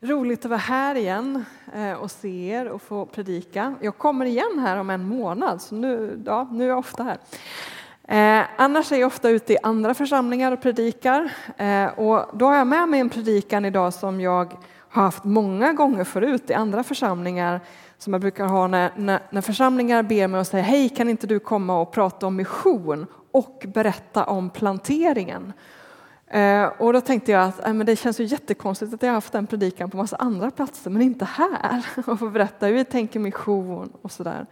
Roligt att vara här igen eh, och se er och få predika. Jag kommer igen här om en månad, så nu, ja, nu är jag ofta här. Eh, annars är jag ofta ute i andra församlingar och predikar. Eh, och då har jag med mig en predikan idag som jag har haft många gånger förut i andra församlingar som jag brukar ha när, när, när församlingar ber mig och säger hej kan inte du komma och prata om mission och berätta om planteringen. Eh, och då tänkte jag att eh, men det känns ju jättekonstigt att jag har haft den predikan på massa andra platser men inte här och få berätta hur vi tänker mission och sådär.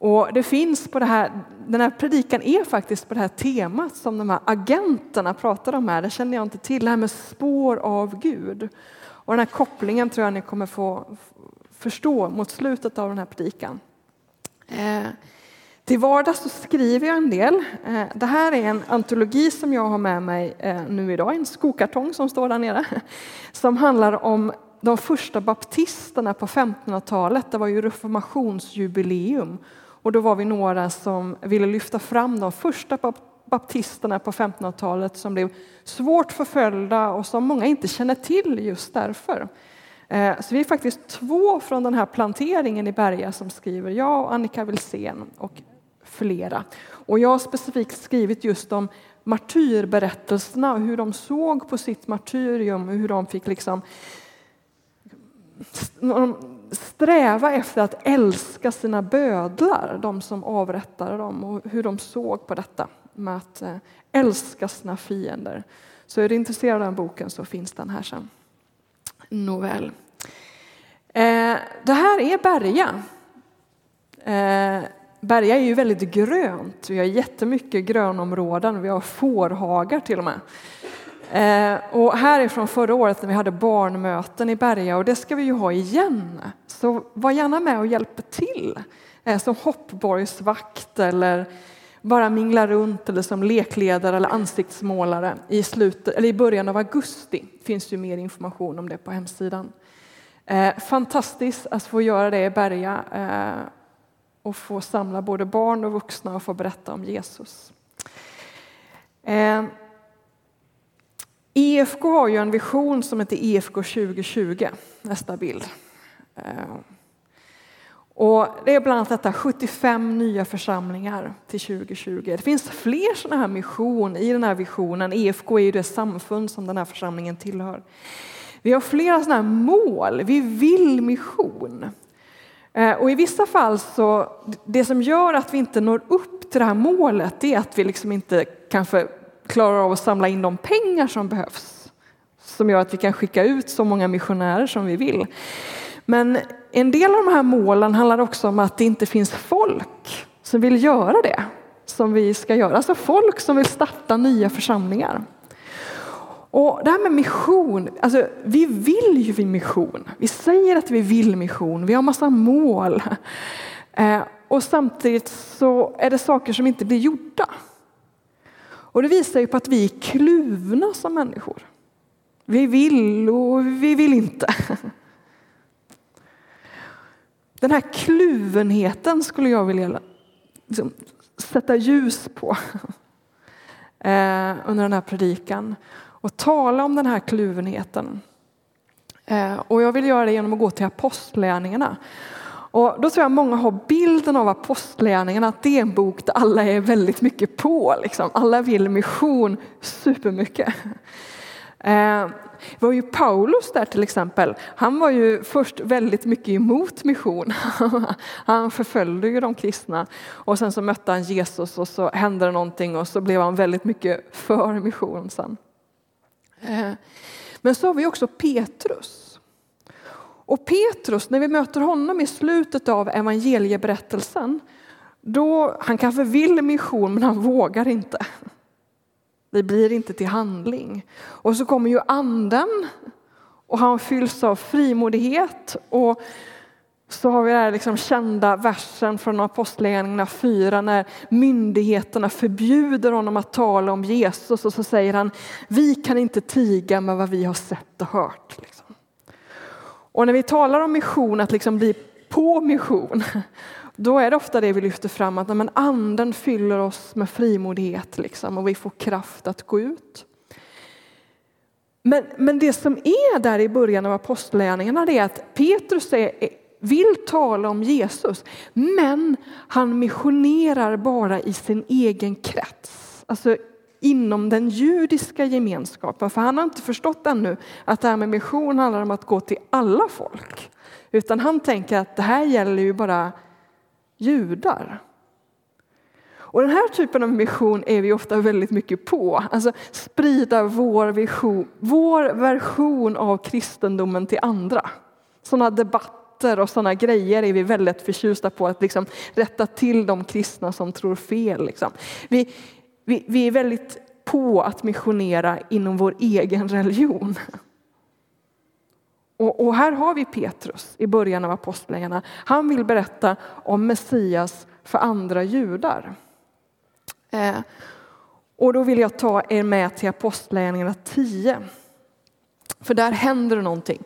Och det finns på det här, den här predikan är faktiskt på det här temat som de här agenterna pratar om här. Det känner jag inte till, det här med spår av Gud. Och den här kopplingen tror jag ni kommer få förstå mot slutet av den här predikan. Eh, till vardags så skriver jag en del. Eh, det här är en antologi som jag har med mig eh, nu idag, en skokartong som står där nere, som handlar om de första baptisterna på 1500-talet. Det var ju reformationsjubileum och då var vi några som ville lyfta fram de första baptisterna på 1500-talet som blev svårt förföljda och som många inte känner till just därför. Eh, så vi är faktiskt två från den här planteringen i Berga som skriver, jag och Annika Wilsén och flera. Och jag har specifikt skrivit just om martyrberättelserna och hur de såg på sitt martyrium och hur de fick liksom sträva efter att älska sina bödlar, de som avrättade dem och hur de såg på detta med att eh, älska sina fiender. Så är du intresserad av den boken så finns den här sen. Nåväl. Eh, det här är Berga. Eh, Berga är ju väldigt grönt. Vi har jättemycket grönområden. Vi har fårhagar till och med. Eh, och här är från förra året när vi hade barnmöten i Berga och det ska vi ju ha igen. Så var gärna med och hjälp till eh, som hoppborgsvakt eller bara mingla runt eller som lekledare eller ansiktsmålare i, slutet, eller i början av augusti. finns ju mer information om det på hemsidan. Eh, fantastiskt att få göra det i Berga eh, och få samla både barn och vuxna och få berätta om Jesus. Eh, EFK har ju en vision som heter EFK 2020, nästa bild. Eh, och det är bland annat detta 75 nya församlingar till 2020. Det finns fler sådana här mission i den här visionen. EFK är ju det samfund som den här församlingen tillhör. Vi har flera sådana här mål. Vi vill mission. Eh, och i vissa fall så, det som gör att vi inte når upp till det här målet, är att vi liksom inte kanske klarar av att samla in de pengar som behövs. Som gör att vi kan skicka ut så många missionärer som vi vill. Men en del av de här målen handlar också om att det inte finns folk som vill göra det som vi ska göra. Alltså folk som vill starta nya församlingar. Och det här med mission, alltså vi vill ju vid mission. Vi säger att vi vill mission, vi har massa mål. Eh, och samtidigt så är det saker som inte blir gjorda. Och det visar ju på att vi är kluvna som människor. Vi vill och vi vill inte. Den här kluvenheten skulle jag vilja liksom sätta ljus på eh, under den här predikan och tala om den här kluvenheten. Eh, och jag vill göra det genom att gå till apostlärningarna. Och då tror jag många har bilden av apostlärningarna att det är en bok där alla är väldigt mycket på. Liksom. Alla vill mission supermycket. Eh, det var ju Paulus där till exempel. Han var ju först väldigt mycket emot mission. Han förföljde ju de kristna och sen så mötte han Jesus och så hände det någonting och så blev han väldigt mycket för mission sen. Eh, men så har vi också Petrus. Och Petrus, när vi möter honom i slutet av evangelieberättelsen, då, han kanske vill mission men han vågar inte. Det blir inte till handling. Och så kommer ju anden och han fylls av frimodighet och så har vi den här liksom kända versen från Apostlagärningarna 4 när myndigheterna förbjuder honom att tala om Jesus och så säger han vi kan inte tiga med vad vi har sett och hört. Liksom. Och när vi talar om mission, att liksom bli på mission, då är det ofta det vi lyfter fram att men anden fyller oss med frimodighet liksom, och vi får kraft att gå ut. Men, men det som är där i början av apostlagärningarna är att Petrus är, vill tala om Jesus, men han missionerar bara i sin egen krets. Alltså inom den judiska gemenskapen. För han har inte förstått ännu att det här med mission handlar om att gå till alla folk. Utan han tänker att det här gäller ju bara judar. Och den här typen av mission är vi ofta väldigt mycket på. Alltså sprida vår, vision, vår version av kristendomen till andra. Sådana debatter och sådana grejer är vi väldigt förtjusta på. Att liksom rätta till de kristna som tror fel. Liksom. Vi, vi, vi är väldigt på att missionera inom vår egen religion. Och, och, här har vi Petrus i början av apostlagärningarna. Han vill berätta om Messias för andra judar. Eh, och då vill jag ta er med till Apostlagärningarna 10. För där händer det någonting.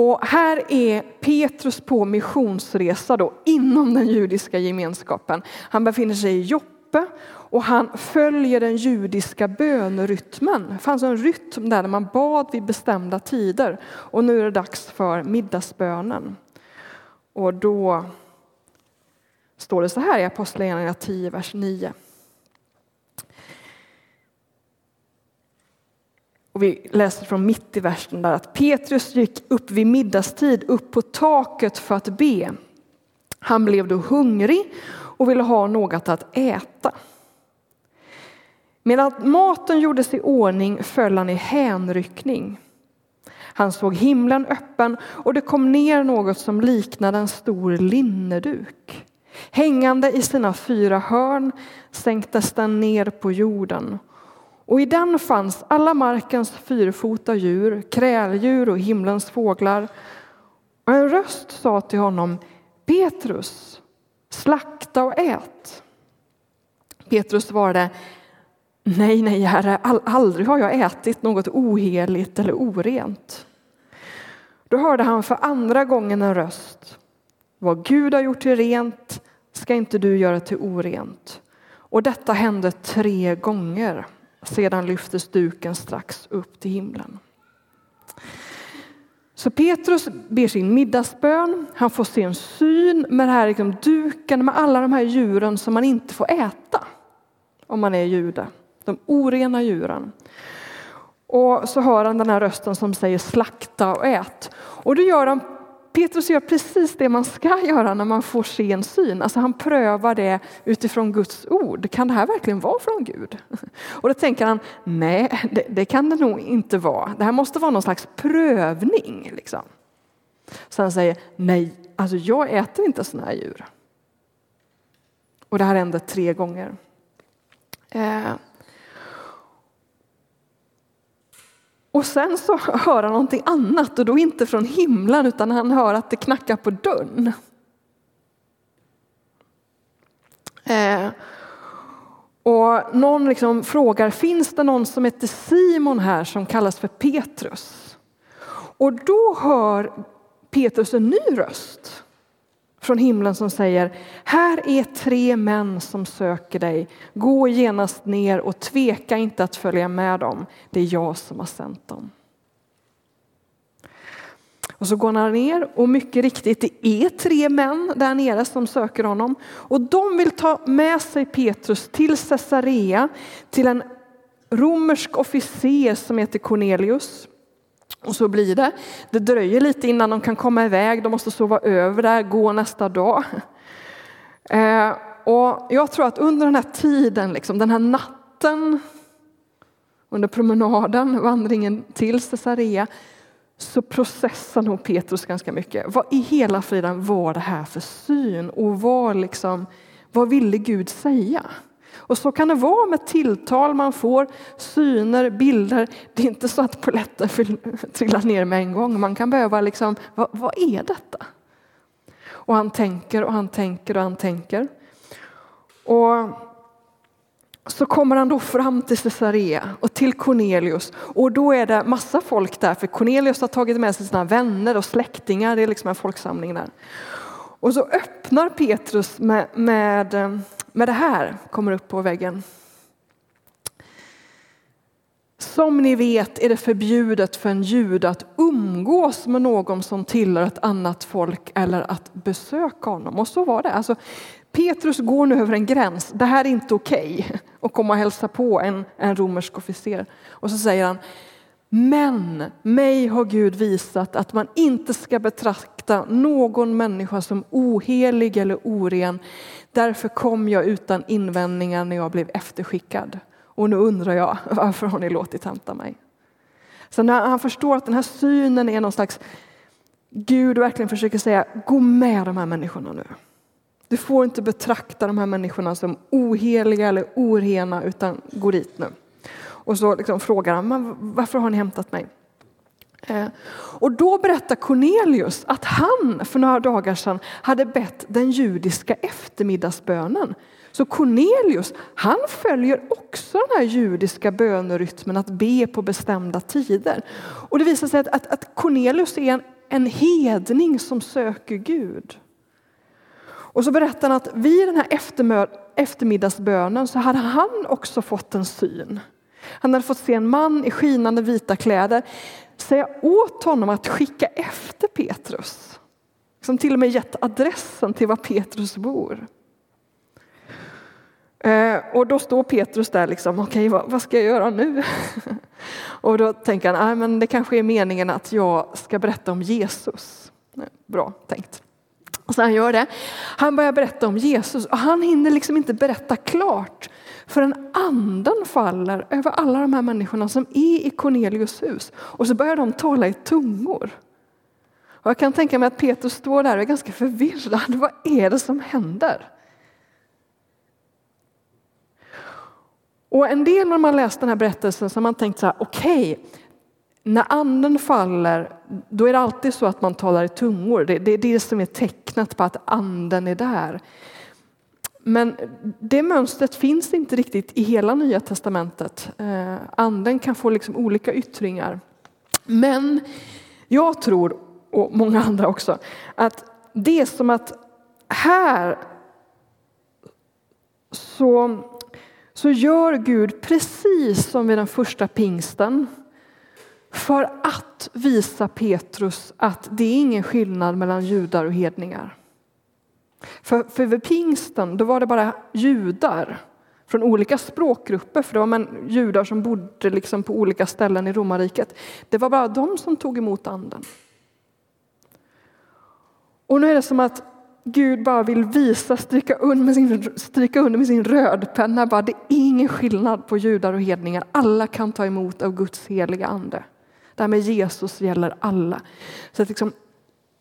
Och här är Petrus på missionsresa då, inom den judiska gemenskapen. Han befinner sig i Joppe och han följer den judiska bönerytmen. Det fanns en rytm där man bad vid bestämda tider. Och nu är det dags för middagsbönen. Och då står det så här i Apostlagärningarna 10, vers 9. Och vi läser från mitt i versen där att Petrus gick upp vid middagstid upp på taket för att be. Han blev då hungrig och ville ha något att äta. Medan maten gjordes i ordning föll han i hänryckning. Han såg himlen öppen och det kom ner något som liknade en stor linneduk. Hängande i sina fyra hörn sänktes den ner på jorden och i den fanns alla markens fyrfota djur, kräldjur och himlens fåglar. Och en röst sa till honom, Petrus, slakta och ät. Petrus svarade, nej, nej, herre, aldrig har jag ätit något oheligt eller orent. Då hörde han för andra gången en röst. Vad Gud har gjort till rent ska inte du göra till orent. Och detta hände tre gånger. Sedan lyftes duken strax upp till himlen. Så Petrus ber sin middagsbön. Han får se en syn med den här liksom duken med alla de här djuren som man inte får äta om man är jude. De orena djuren. Och så hör han den här rösten som säger slakta och ät. Och då gör han Petrus gör precis det man ska göra när man får se en syn. Alltså han prövar det utifrån Guds ord. Kan det här verkligen vara från Gud? Och då tänker han, nej, det, det kan det nog inte vara. Det här måste vara någon slags prövning. Liksom. Så han säger, nej, alltså jag äter inte sådana här djur. Och det här hände tre gånger. Eh, Och sen så hör han någonting annat och då inte från himlen utan han hör att det knackar på dörren. Eh, och någon liksom frågar, finns det någon som heter Simon här som kallas för Petrus? Och då hör Petrus en ny röst från himlen som säger Här är tre män som söker dig. Gå genast ner och tveka inte att följa med dem. Det är jag som har sänt dem. Och så går han ner och mycket riktigt, det är tre män där nere som söker honom. Och de vill ta med sig Petrus till Caesarea, till en romersk officer som heter Cornelius. Och så blir det. Det dröjer lite innan de kan komma iväg. De måste sova över där, gå nästa dag. Eh, och jag tror att under den här tiden, liksom, den här natten, under promenaden, vandringen till Caesarea, så processar nog Petrus ganska mycket. Vad i hela friden var det här för syn och vad, liksom, vad ville Gud säga? Och så kan det vara med tilltal man får, syner, bilder. Det är inte så att polletten trillar ner med en gång. Man kan behöva liksom, vad, vad är detta? Och han tänker och han tänker och han tänker. Och så kommer han då fram till Caesarea och till Cornelius och då är det massa folk där för Cornelius har tagit med sig sina vänner och släktingar, det är liksom en folksamling där. Och så öppnar Petrus med, med eh, med det här kommer upp på väggen. Som ni vet är det förbjudet för en jude att umgås med någon som tillhör ett annat folk eller att besöka honom. Och så var det. Alltså, Petrus går nu över en gräns. Det här är inte okej okay. att komma och hälsa på en, en romersk officer. Och så säger han, men mig har Gud visat att man inte ska betrakta någon människa som ohelig eller oren. Därför kom jag utan invändningar när jag blev efterskickad. Och nu undrar jag, varför har ni låtit hämta mig? Så när han förstår att den här synen är någon slags Gud verkligen försöker säga, gå med de här människorna nu. Du får inte betrakta de här människorna som oheliga eller orena utan gå dit nu. Och så liksom frågar han, varför har ni hämtat mig? Eh, och då berättar Cornelius att han för några dagar sedan hade bett den judiska eftermiddagsbönen. Så Cornelius, han följer också den här judiska bönerytmen att be på bestämda tider. Och det visar sig att, att, att Cornelius är en, en hedning som söker Gud. Och så berättar han att vid den här eftermiddagsbönen så hade han också fått en syn. Han hade fått se en man i skinande vita kläder säga åt honom att skicka efter Petrus. Som till och med gett adressen till var Petrus bor. Eh, och då står Petrus där, liksom, okej okay, vad, ska jag göra nu? och då tänker han, ah, men det kanske är meningen att jag ska berätta om Jesus. Bra tänkt. Så han gör det. Han börjar berätta om Jesus och han hinner liksom inte berätta klart förrän anden faller över alla de här människorna som är i Cornelius hus. Och så börjar de tala i tungor. Och jag kan tänka mig att Petrus står där och är ganska förvirrad. Vad är det som händer? Och en del när man läst den här berättelsen så har man tänkt så här, okej, okay, när anden faller, då är det alltid så att man talar i tungor. Det, det är det som är tecknet på att anden är där. Men det mönstret finns inte riktigt i hela Nya testamentet. Eh, anden kan få liksom olika yttringar. Men jag tror, och många andra också, att det är som att här så, så gör Gud precis som vid den första pingsten för att visa Petrus att det är ingen skillnad mellan judar och hedningar. För, för vid pingsten då var det bara judar från olika språkgrupper, för det var judar som bodde liksom på olika ställen i romarriket. Det var bara de som tog emot anden. Och nu är det som att Gud bara vill visa, stryka under med sin, stryka under med sin rödpenna, bara det är ingen skillnad på judar och hedningar. Alla kan ta emot av Guds heliga ande. Det här med Jesus gäller alla. Så att liksom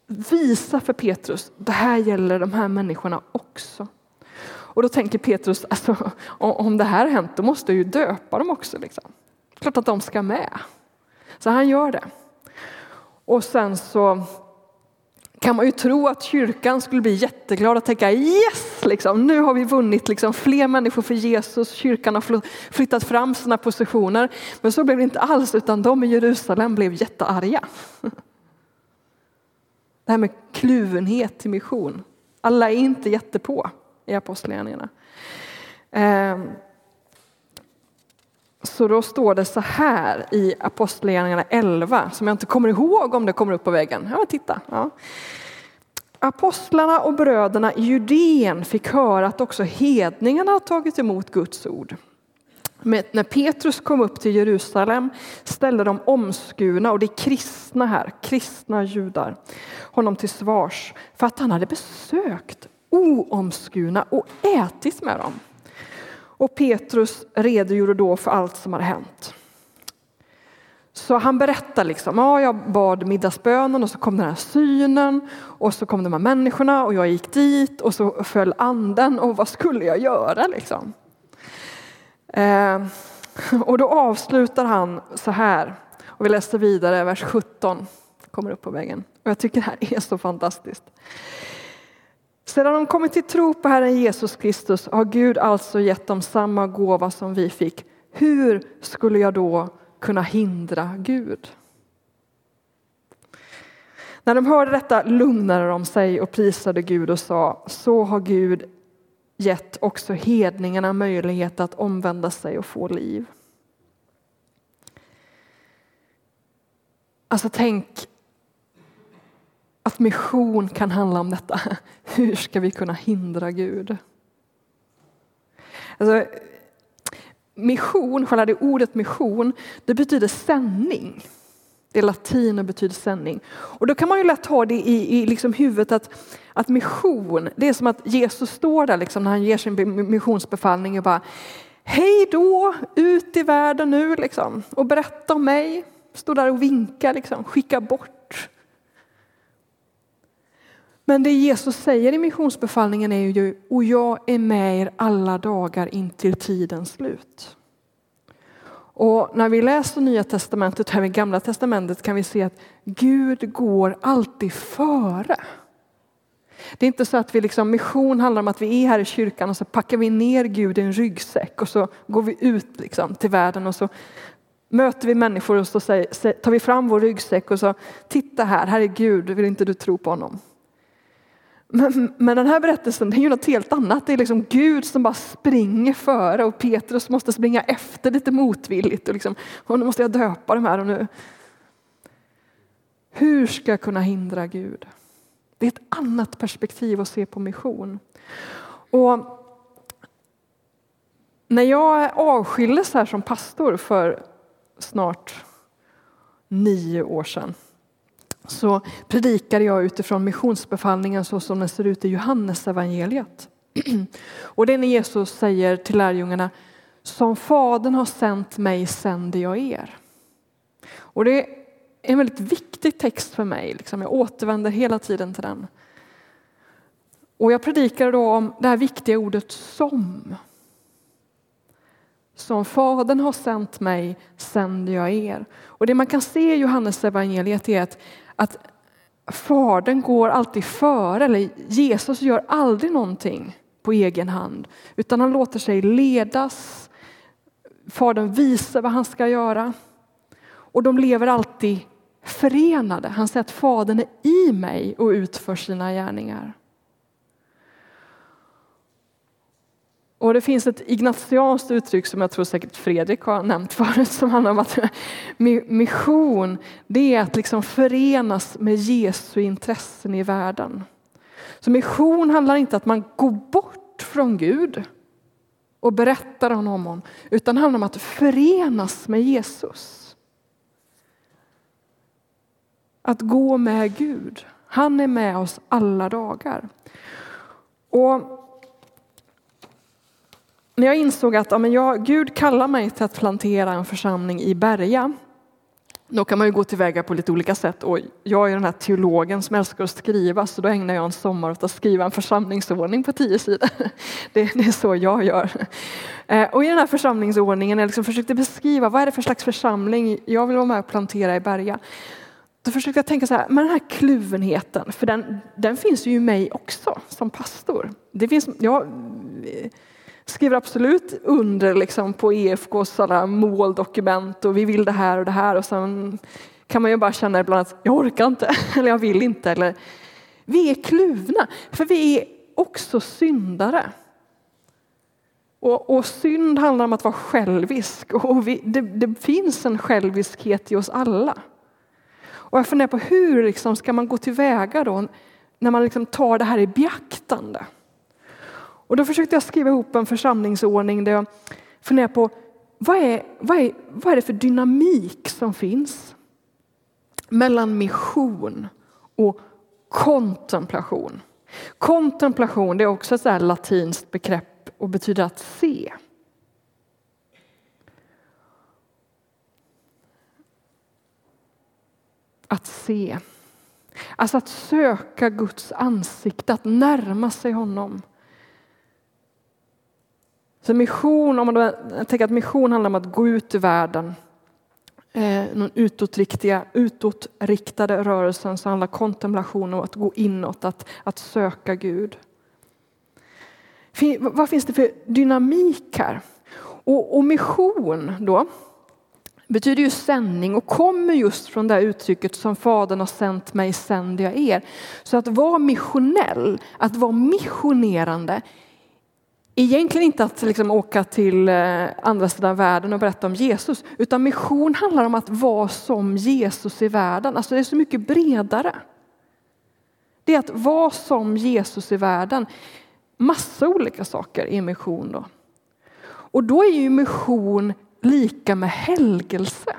visa för Petrus, det här gäller de här människorna också. Och då tänker Petrus, alltså, om det här har hänt, då måste jag ju döpa dem också. Liksom. Klart att de ska med. Så han gör det. Och sen så kan man ju tro att kyrkan skulle bli jätteglad och tänka yes, liksom, nu har vi vunnit liksom, fler människor för Jesus, kyrkan har flyttat fram sina positioner. Men så blev det inte alls, utan de i Jerusalem blev jättearga. Det här med kluvenhet till mission. Alla är inte jättepå i apostlagärningarna. Ehm, så då står det så här i Apostlagärningarna 11, som jag inte kommer ihåg om det kommer upp på väggen. Ja, titta. Ja. Apostlarna och bröderna i Judeen fick höra att också hedningarna tagit emot Guds ord. Men när Petrus kom upp till Jerusalem ställde de omskurna, och det är kristna här, kristna judar, honom till svars för att han hade besökt oomskurna och ätit med dem. Och Petrus redogjorde då för allt som hade hänt. Så han berättar liksom, ja, jag bad middagsbönen och så kom den här synen och så kom de här människorna och jag gick dit och så föll anden och vad skulle jag göra liksom? Eh, och då avslutar han så här och vi läser vidare, vers 17 kommer upp på väggen. Och jag tycker det här är så fantastiskt. Sedan de kommit till tro på Herren Jesus Kristus har Gud alltså gett dem samma gåva som vi fick. Hur skulle jag då kunna hindra Gud? När de hörde detta lugnade de sig och prisade Gud och sa, så har Gud gett också hedningarna möjlighet att omvända sig och få liv. Alltså tänk att mission kan handla om detta. Hur ska vi kunna hindra Gud? Alltså, mission, själva det ordet mission, det betyder sändning. Det är latin och betyder sändning. Och då kan man ju lätt ha det i, i liksom huvudet att, att mission, det är som att Jesus står där liksom när han ger sin missionsbefallning och bara Hej då, ut i världen nu liksom och berätta om mig. Stå där och vinka, liksom, skicka bort. Men det Jesus säger i missionsbefallningen är ju och jag är med er alla dagar in till tidens slut. Och när vi läser Nya Testamentet och även Gamla Testamentet kan vi se att Gud går alltid före. Det är inte så att vi liksom, mission handlar om att vi är här i kyrkan och så packar vi ner Gud i en ryggsäck och så går vi ut liksom till världen och så möter vi människor och så tar vi fram vår ryggsäck och så titta här, här är Gud, vill inte du tro på honom? Men, men, den här berättelsen det är ju något helt annat. Det är liksom Gud som bara springer före och Petrus måste springa efter lite motvilligt. Och, liksom, och nu måste jag döpa de här och nu. Hur ska jag kunna hindra Gud? Det är ett annat perspektiv att se på mission. Och när jag avskildes här som pastor för snart nio år sedan så predikade jag utifrån missionsbefallningen så som den ser ut i Johannes evangeliet. Och det är när Jesus säger till lärjungarna som Fadern har sänt mig sänder jag er. Och det är en väldigt viktig text för mig. Liksom. Jag återvänder hela tiden till den. Och jag predikar då om det här viktiga ordet som. Som Fadern har sänt mig sänder jag er. Och det man kan se i Johannes evangeliet är att att Fadern går alltid före, eller Jesus gör aldrig någonting på egen hand, utan han låter sig ledas. Fadern visar vad han ska göra. Och de lever alltid förenade. Han säger att Fadern är i mig och utför sina gärningar. Och det finns ett ignatianskt uttryck som jag tror säkert Fredrik har nämnt förut som handlar om att mission, det är att liksom förenas med Jesu intressen i världen. Så mission handlar inte om att man går bort från Gud och berättar om honom, utan handlar om att förenas med Jesus. Att gå med Gud. Han är med oss alla dagar. Och när jag insåg att ja, men jag, Gud kallar mig till att plantera en församling i Berga, då kan man ju gå tillväga på lite olika sätt. Och jag är den här teologen som älskar att skriva, så då ägnar jag en sommar åt att skriva en församlingsordning på tio sidor. Det, det är så jag gör. Eh, och i den här församlingsordningen, jag liksom försökte beskriva vad är det för slags församling jag vill vara med och plantera i Berga. Då försökte jag tänka så här, men den här kluvenheten, för den, den finns ju i mig också som pastor. Det finns, jag, skriver absolut under liksom på EFKs alla måldokument och vi vill det här och det här och sen kan man ju bara känna ibland att jag orkar inte eller jag vill inte. Eller, vi är kluvna, för vi är också syndare. Och, och synd handlar om att vara självisk och vi, det, det, finns en själviskhet i oss alla. Och jag funderar på hur liksom ska man gå tillväga då när man liksom tar det här i beaktande? Och då försökte jag skriva ihop en församlingsordning där jag funderade på vad är, vad, är, vad är det för dynamik som finns mellan mission och kontemplation. Kontemplation det är också ett latinskt begrepp och betyder att se. Att se. Alltså att söka Guds ansikte, att närma sig honom. Så mission, om man då tänker att mission handlar om att gå ut i världen, eh, någon utåtriktade, utåtriktade rörelsen så handlar kontemplation om att gå inåt, att, att söka Gud. Vad finns det för dynamik här? Och, och mission då betyder ju sändning och kommer just från det uttrycket som Fadern har sänt mig sänder jag er. Så att vara missionell, att vara missionerande egentligen inte att liksom åka till eh, andra sidan världen och berätta om Jesus, utan mission handlar om att vara som Jesus i världen. Alltså det är så mycket bredare. Det är att vara som Jesus i världen. Massa olika saker i mission. Då. Och då är ju mission lika med helgelse.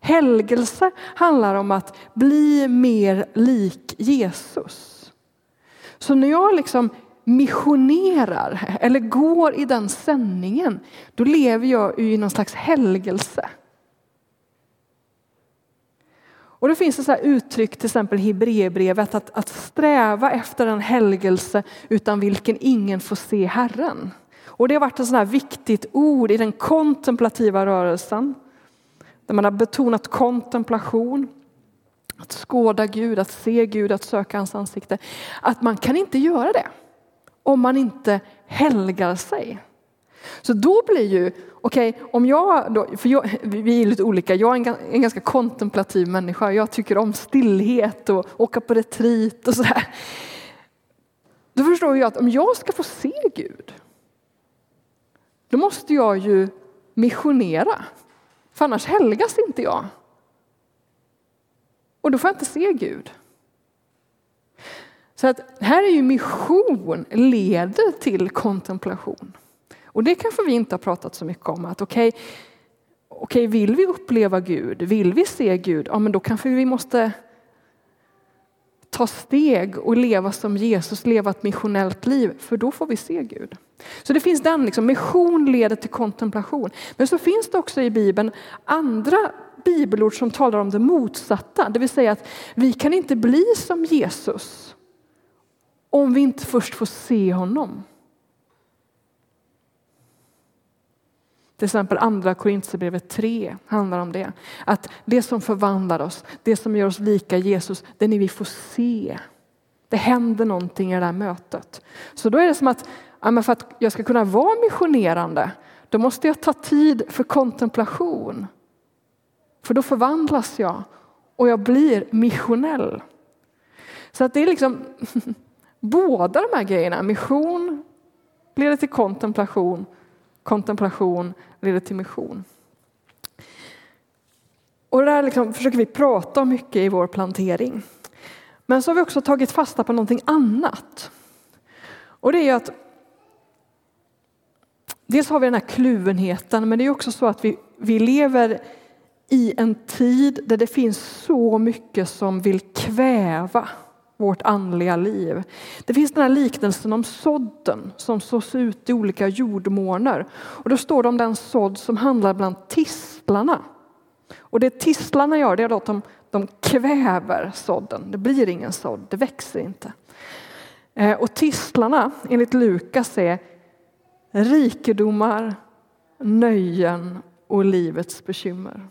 Helgelse handlar om att bli mer lik Jesus. Så när jag liksom missionerar eller går i den sändningen, då lever jag i någon slags helgelse. Och det finns ett så uttryck, till exempel i Hebreerbrevet, att, att sträva efter en helgelse utan vilken ingen får se Herren. Och det har varit ett sånt här viktigt ord i den kontemplativa rörelsen. Där man har betonat kontemplation, att skåda Gud, att se Gud, att söka hans ansikte. Att man kan inte göra det om man inte helgar sig. Så då blir ju, okej, okay, om jag då, för jag, vi är lite olika, jag är en, en, ganska kontemplativ människa, jag tycker om stillhet och åka på retreat och sådär. Då förstår jag att om jag ska få se Gud, då måste jag ju missionera. För annars helgas inte jag. Och då får jag inte se Gud. Så att här är ju mission leder till kontemplation. Och det kanske vi inte har pratat så mycket om. Att okej, okay, okay, vill vi uppleva Gud, vill vi se Gud, ja men då kanske vi måste ta steg och leva som Jesus, leva ett missionellt liv, för då får vi se Gud. Så det finns den, liksom, mission leder till kontemplation. Men så finns det också i Bibeln andra bibelord som talar om det motsatta, det vill säga att vi kan inte bli som Jesus om vi inte först får se honom. Till exempel andra Korintierbrevet 3 handlar om det. Att det som förvandlar oss, det som gör oss lika Jesus, det är när vi får se. Det händer någonting i det här mötet. Så då är det som att för att jag ska kunna vara missionerande, då måste jag ta tid för kontemplation. För då förvandlas jag och jag blir missionell. Så att det är liksom båda de här grejerna, mission leder till kontemplation kontemplation leder till mission. Och det där liksom försöker vi prata om mycket i vår plantering. Men så har vi också tagit fasta på någonting annat. Och det är att dels har vi den här kluvenheten, men det är också så att vi, vi lever i en tid där det finns så mycket som vill kväva vårt andliga liv. Det finns den här liknelsen om sådden som sås ut i olika jordmåner. Och då står det om den sådd som handlar bland tistlarna. Och det tistlarna gör det är att de, de kväver sådden. Det blir ingen sådd, det växer inte. Eh, och tistlarna enligt Lukas är rikedomar, nöjen och livets bekymmer.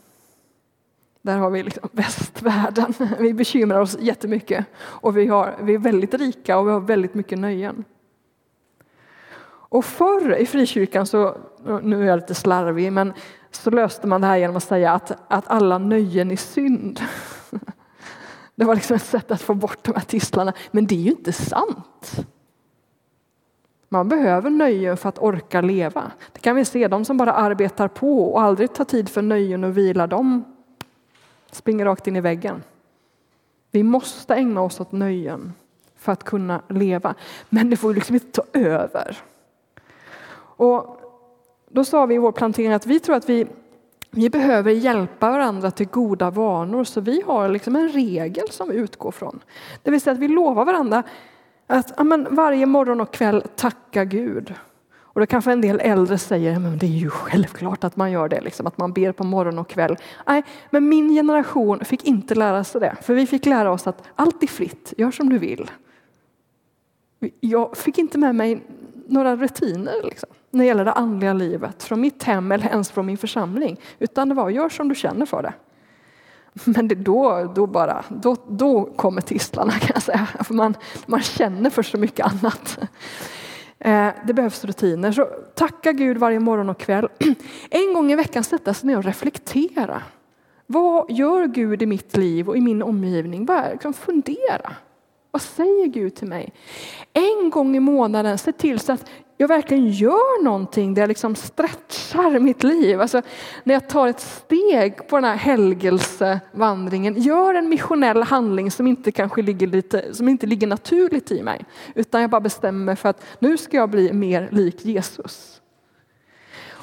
Där har vi liksom västvärlden. Vi bekymrar oss jättemycket och vi, har, vi är väldigt rika och vi har väldigt mycket nöjen. Och förr i frikyrkan, så, nu är jag lite slarvig, men så löste man det här genom att säga att, att alla nöjen är synd. Det var liksom ett sätt att få bort de här tistlarna. Men det är ju inte sant. Man behöver nöjen för att orka leva. Det kan vi se, de som bara arbetar på och aldrig tar tid för nöjen och vila, de springer rakt in i väggen. Vi måste ägna oss åt nöjen för att kunna leva. Men det får liksom inte ta över. Och då sa vi i vår plantering att vi tror att vi, vi behöver hjälpa varandra till goda vanor. Så vi har liksom en regel som vi utgår från. Det vill säga att vi lovar varandra att amen, varje morgon och kväll tacka Gud och då kanske en del äldre säger, men det är ju självklart att man gör det, liksom, att man ber på morgon och kväll. Nej, men min generation fick inte lära sig det, för vi fick lära oss att allt är fritt, gör som du vill. Jag fick inte med mig några rutiner liksom, när det gäller det andliga livet från mitt hem eller ens från min församling, utan det var gör som du känner för det. Men det då, då, bara, då, då kommer tistlarna kan jag säga, för man, man känner för så mycket annat. Eh, det behövs rutiner. Så tacka Gud varje morgon och kväll. En gång i veckan sätta sig ner och reflektera. Vad gör Gud i mitt liv och i min omgivning? Bara liksom fundera. Vad säger Gud till mig? En gång i månaden se till så att jag verkligen gör någonting där jag liksom stretchar mitt liv. Alltså, när jag tar ett steg på den här helgelsevandringen, gör en missionell handling som inte kanske ligger, lite, som inte ligger naturligt i mig. Utan jag bara bestämmer mig för att nu ska jag bli mer lik Jesus.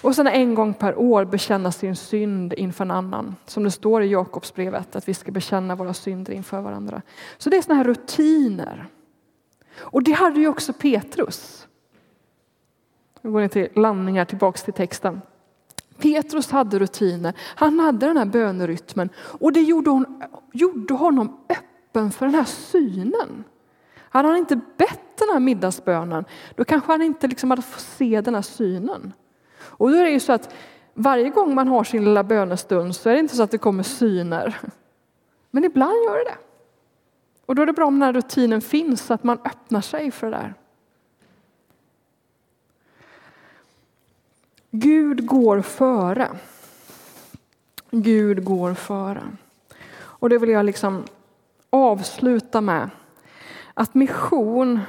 Och sen en gång per år bekänna sin synd inför en annan. Som det står i Jakobsbrevet, att vi ska bekänna våra synder inför varandra. Så det är sådana här rutiner. Och det hade ju också Petrus. Nu går ni till landningar tillbaks till texten. Petrus hade rutiner, han hade den här bönerytmen och det gjorde, hon, gjorde honom öppen för den här synen. Hade han inte bett den här middagsbönen, då kanske han inte liksom hade fått se den här synen. Och då är det ju så att varje gång man har sin lilla bönestund så är det inte så att det kommer syner. Men ibland gör det det. Och då är det bra om den här rutinen finns, så att man öppnar sig för det där. Gud går före. Gud går före. Och det vill jag liksom avsluta med. Att mission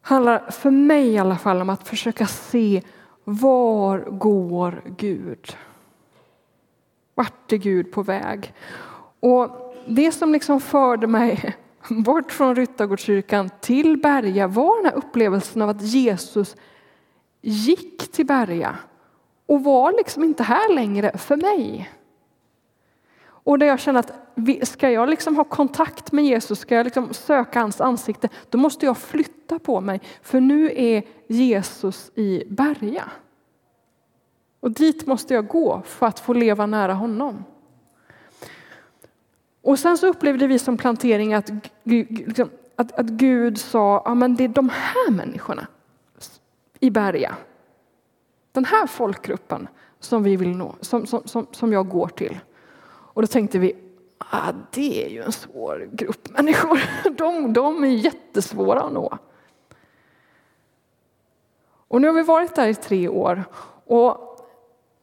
handlar för mig i alla fall om att försöka se var går Gud? Vart är Gud på väg? Och det som liksom förde mig bort från Ryttargårdskyrkan till Berga var den här upplevelsen av att Jesus gick till Berga och var liksom inte här längre för mig. Och där jag kände att ska jag liksom ha kontakt med Jesus, ska jag liksom söka hans ansikte, då måste jag flytta på mig. För nu är Jesus i Berga. Och dit måste jag gå för att få leva nära honom. Och sen så upplevde vi som plantering att, liksom, att, att Gud sa, ja men det är de här människorna i Berga. Den här folkgruppen som vi vill nå, som, som, som, som jag går till. Och då tänkte vi, ah, det är ju en svår grupp människor. De, de är jättesvåra att nå. Och nu har vi varit där i tre år och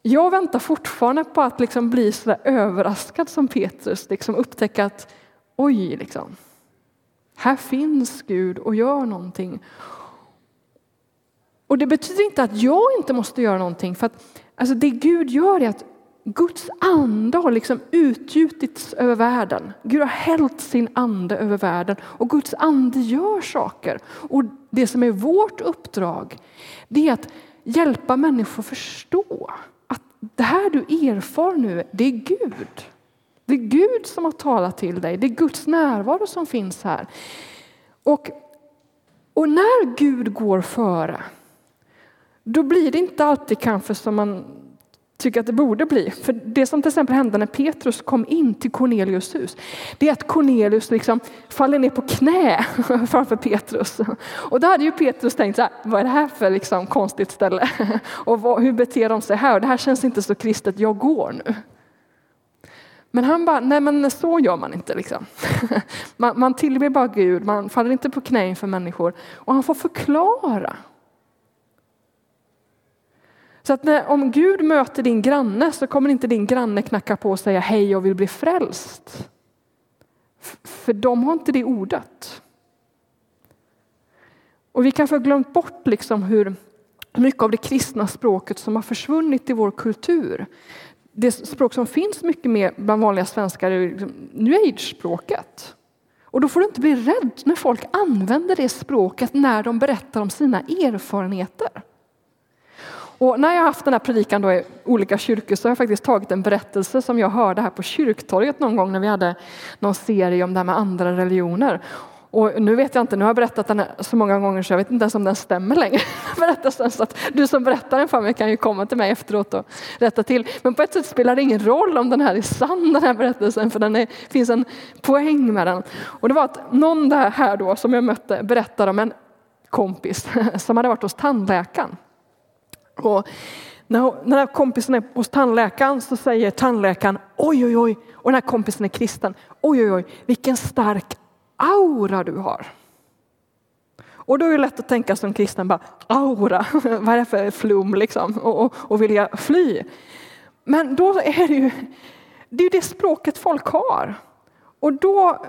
jag väntar fortfarande på att liksom bli så överraskad som Petrus, liksom upptäcka att oj, liksom, här finns Gud och gör någonting. Och det betyder inte att jag inte måste göra någonting, för att alltså det Gud gör är att Guds ande har liksom utgjutits över världen. Gud har hällt sin ande över världen och Guds ande gör saker. Och det som är vårt uppdrag, det är att hjälpa människor förstå att det här du erfar nu, det är Gud. Det är Gud som har talat till dig. Det är Guds närvaro som finns här. Och, och när Gud går före, då blir det inte alltid kanske som man tycker att det borde bli. För det som till exempel hände när Petrus kom in till Cornelius hus, det är att Cornelius liksom faller ner på knä framför Petrus. Och då hade ju Petrus tänkt så här, vad är det här för liksom konstigt ställe? Och vad, hur beter de sig här? Och det här känns inte så kristet, jag går nu. Men han bara, nej men så gör man inte. Liksom. Man, man tillber bara Gud, man faller inte på knä inför människor. Och han får förklara så att när, om Gud möter din granne så kommer inte din granne knacka på och säga hej jag vill bli frälst. För de har inte det ordet. Och vi kanske har glömt bort liksom hur mycket av det kristna språket som har försvunnit i vår kultur. Det språk som finns mycket mer bland vanliga svenskar är liksom new age-språket. Och då får du inte bli rädd när folk använder det språket när de berättar om sina erfarenheter. Och när jag har haft den här predikan då i olika kyrkor så har jag faktiskt tagit en berättelse som jag hörde här på kyrktorget någon gång när vi hade någon serie om det här med andra religioner. Och nu vet jag inte, nu har jag berättat den så många gånger så jag vet inte ens om den stämmer längre. Berättelsen, så att du som berättar den för mig kan ju komma till mig efteråt och rätta till. Men på ett sätt spelar det ingen roll om den här är sann, den här berättelsen, för det finns en poäng med den. Och det var att någon där här då som jag mötte berättade om en kompis som hade varit hos tandläkaren. Och när, när kompisen är hos tandläkaren så säger tandläkaren oj, oj, oj, och den här kompisen är kristen, oj, oj, oj, vilken stark aura du har. Och då är det lätt att tänka som kristen, bara aura, vad är det för flum liksom, och, och, och vilja fly. Men då är det ju det, är det språket folk har. Och då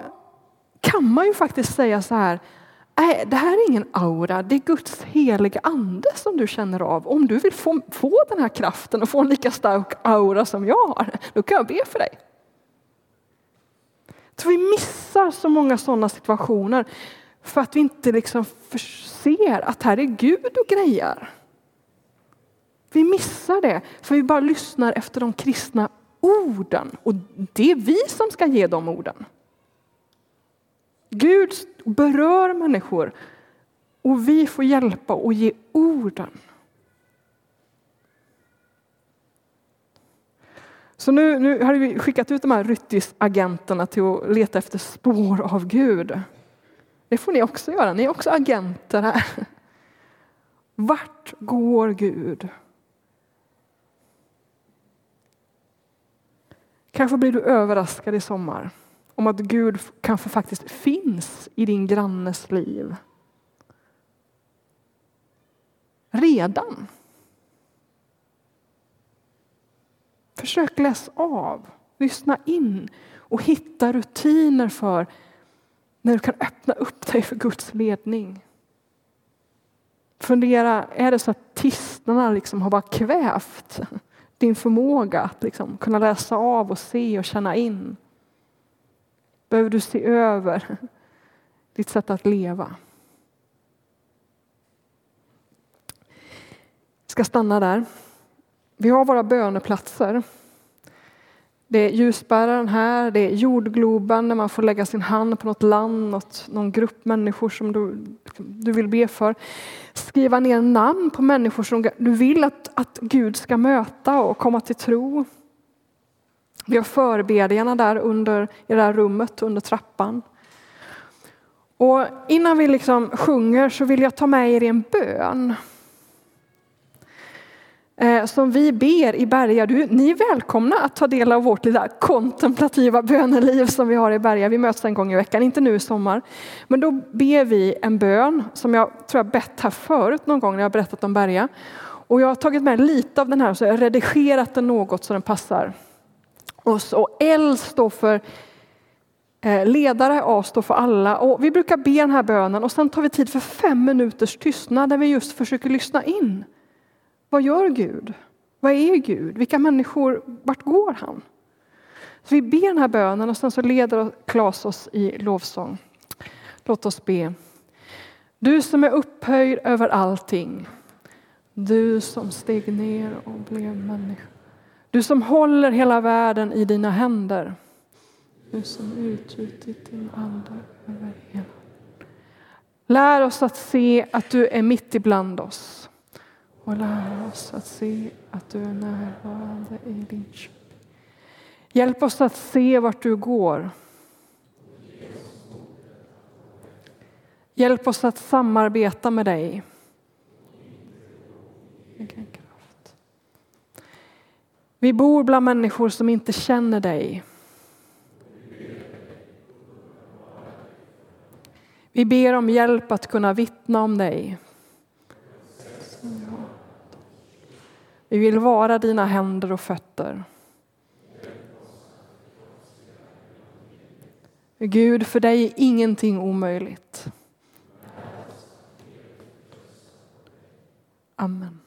kan man ju faktiskt säga så här, Nej, det här är ingen aura, det är Guds heliga ande som du känner av. Om du vill få, få den här kraften och få en lika stark aura som jag har, då kan jag be för dig. Så vi missar så många sådana situationer för att vi inte liksom ser att här är Gud och grejer. Vi missar det för vi bara lyssnar efter de kristna orden och det är vi som ska ge de orden. Gud berör människor och vi får hjälpa och ge orden. Så nu, nu har vi skickat ut de här ryttisagenterna till att leta efter spår av Gud. Det får ni också göra, ni är också agenter här. Vart går Gud? Kanske blir du överraskad i sommar om att Gud kanske faktiskt finns i din grannes liv. Redan. Försök läsa av, lyssna in och hitta rutiner för när du kan öppna upp dig för Guds ledning. Fundera, är det så att tystnaden liksom har bara kvävt din förmåga att liksom kunna läsa av och se och känna in? Behöver du se över ditt sätt att leva? Jag ska stanna där. Vi har våra böneplatser. Det är ljusbäraren här, det är jordgloben när man får lägga sin hand på något land, något, någon grupp människor som du, du vill be för. Skriva ner namn på människor som du vill att, att Gud ska möta och komma till tro. Vi har förbedjarna där under, i det här rummet under trappan. Och innan vi liksom sjunger så vill jag ta med er i en bön eh, som vi ber i Berga. Du, ni är välkomna att ta del av vårt lilla kontemplativa böneliv som vi har i Berga. Vi möts en gång i veckan, inte nu i sommar. Men då ber vi en bön som jag tror jag bett här förut någon gång när jag berättat om Berga. Och jag har tagit med lite av den här så jag har redigerat den något så den passar oss. Och L står för eh, ledare, A står för alla. Och vi brukar be den här bönen och sen tar vi tid för fem minuters tystnad där vi just försöker lyssna in. Vad gör Gud? Vad är Gud? Vilka människor, vart går han? Så vi ber den här bönen och sen så leder Klas oss i lovsång. Låt oss be. Du som är upphöjd över allting. Du som steg ner och blev människa. Du som håller hela världen i dina händer. Du som utgjutit din ande över hela. Lär oss att se att du är mitt ibland oss och lär oss att se att du är närvarande i Linköping. Hjälp oss att se vart du går. Hjälp oss att samarbeta med dig. Vi bor bland människor som inte känner dig. Vi ber om hjälp att kunna vittna om dig. Vi vill vara dina händer och fötter. Gud, för dig är ingenting omöjligt. Amen.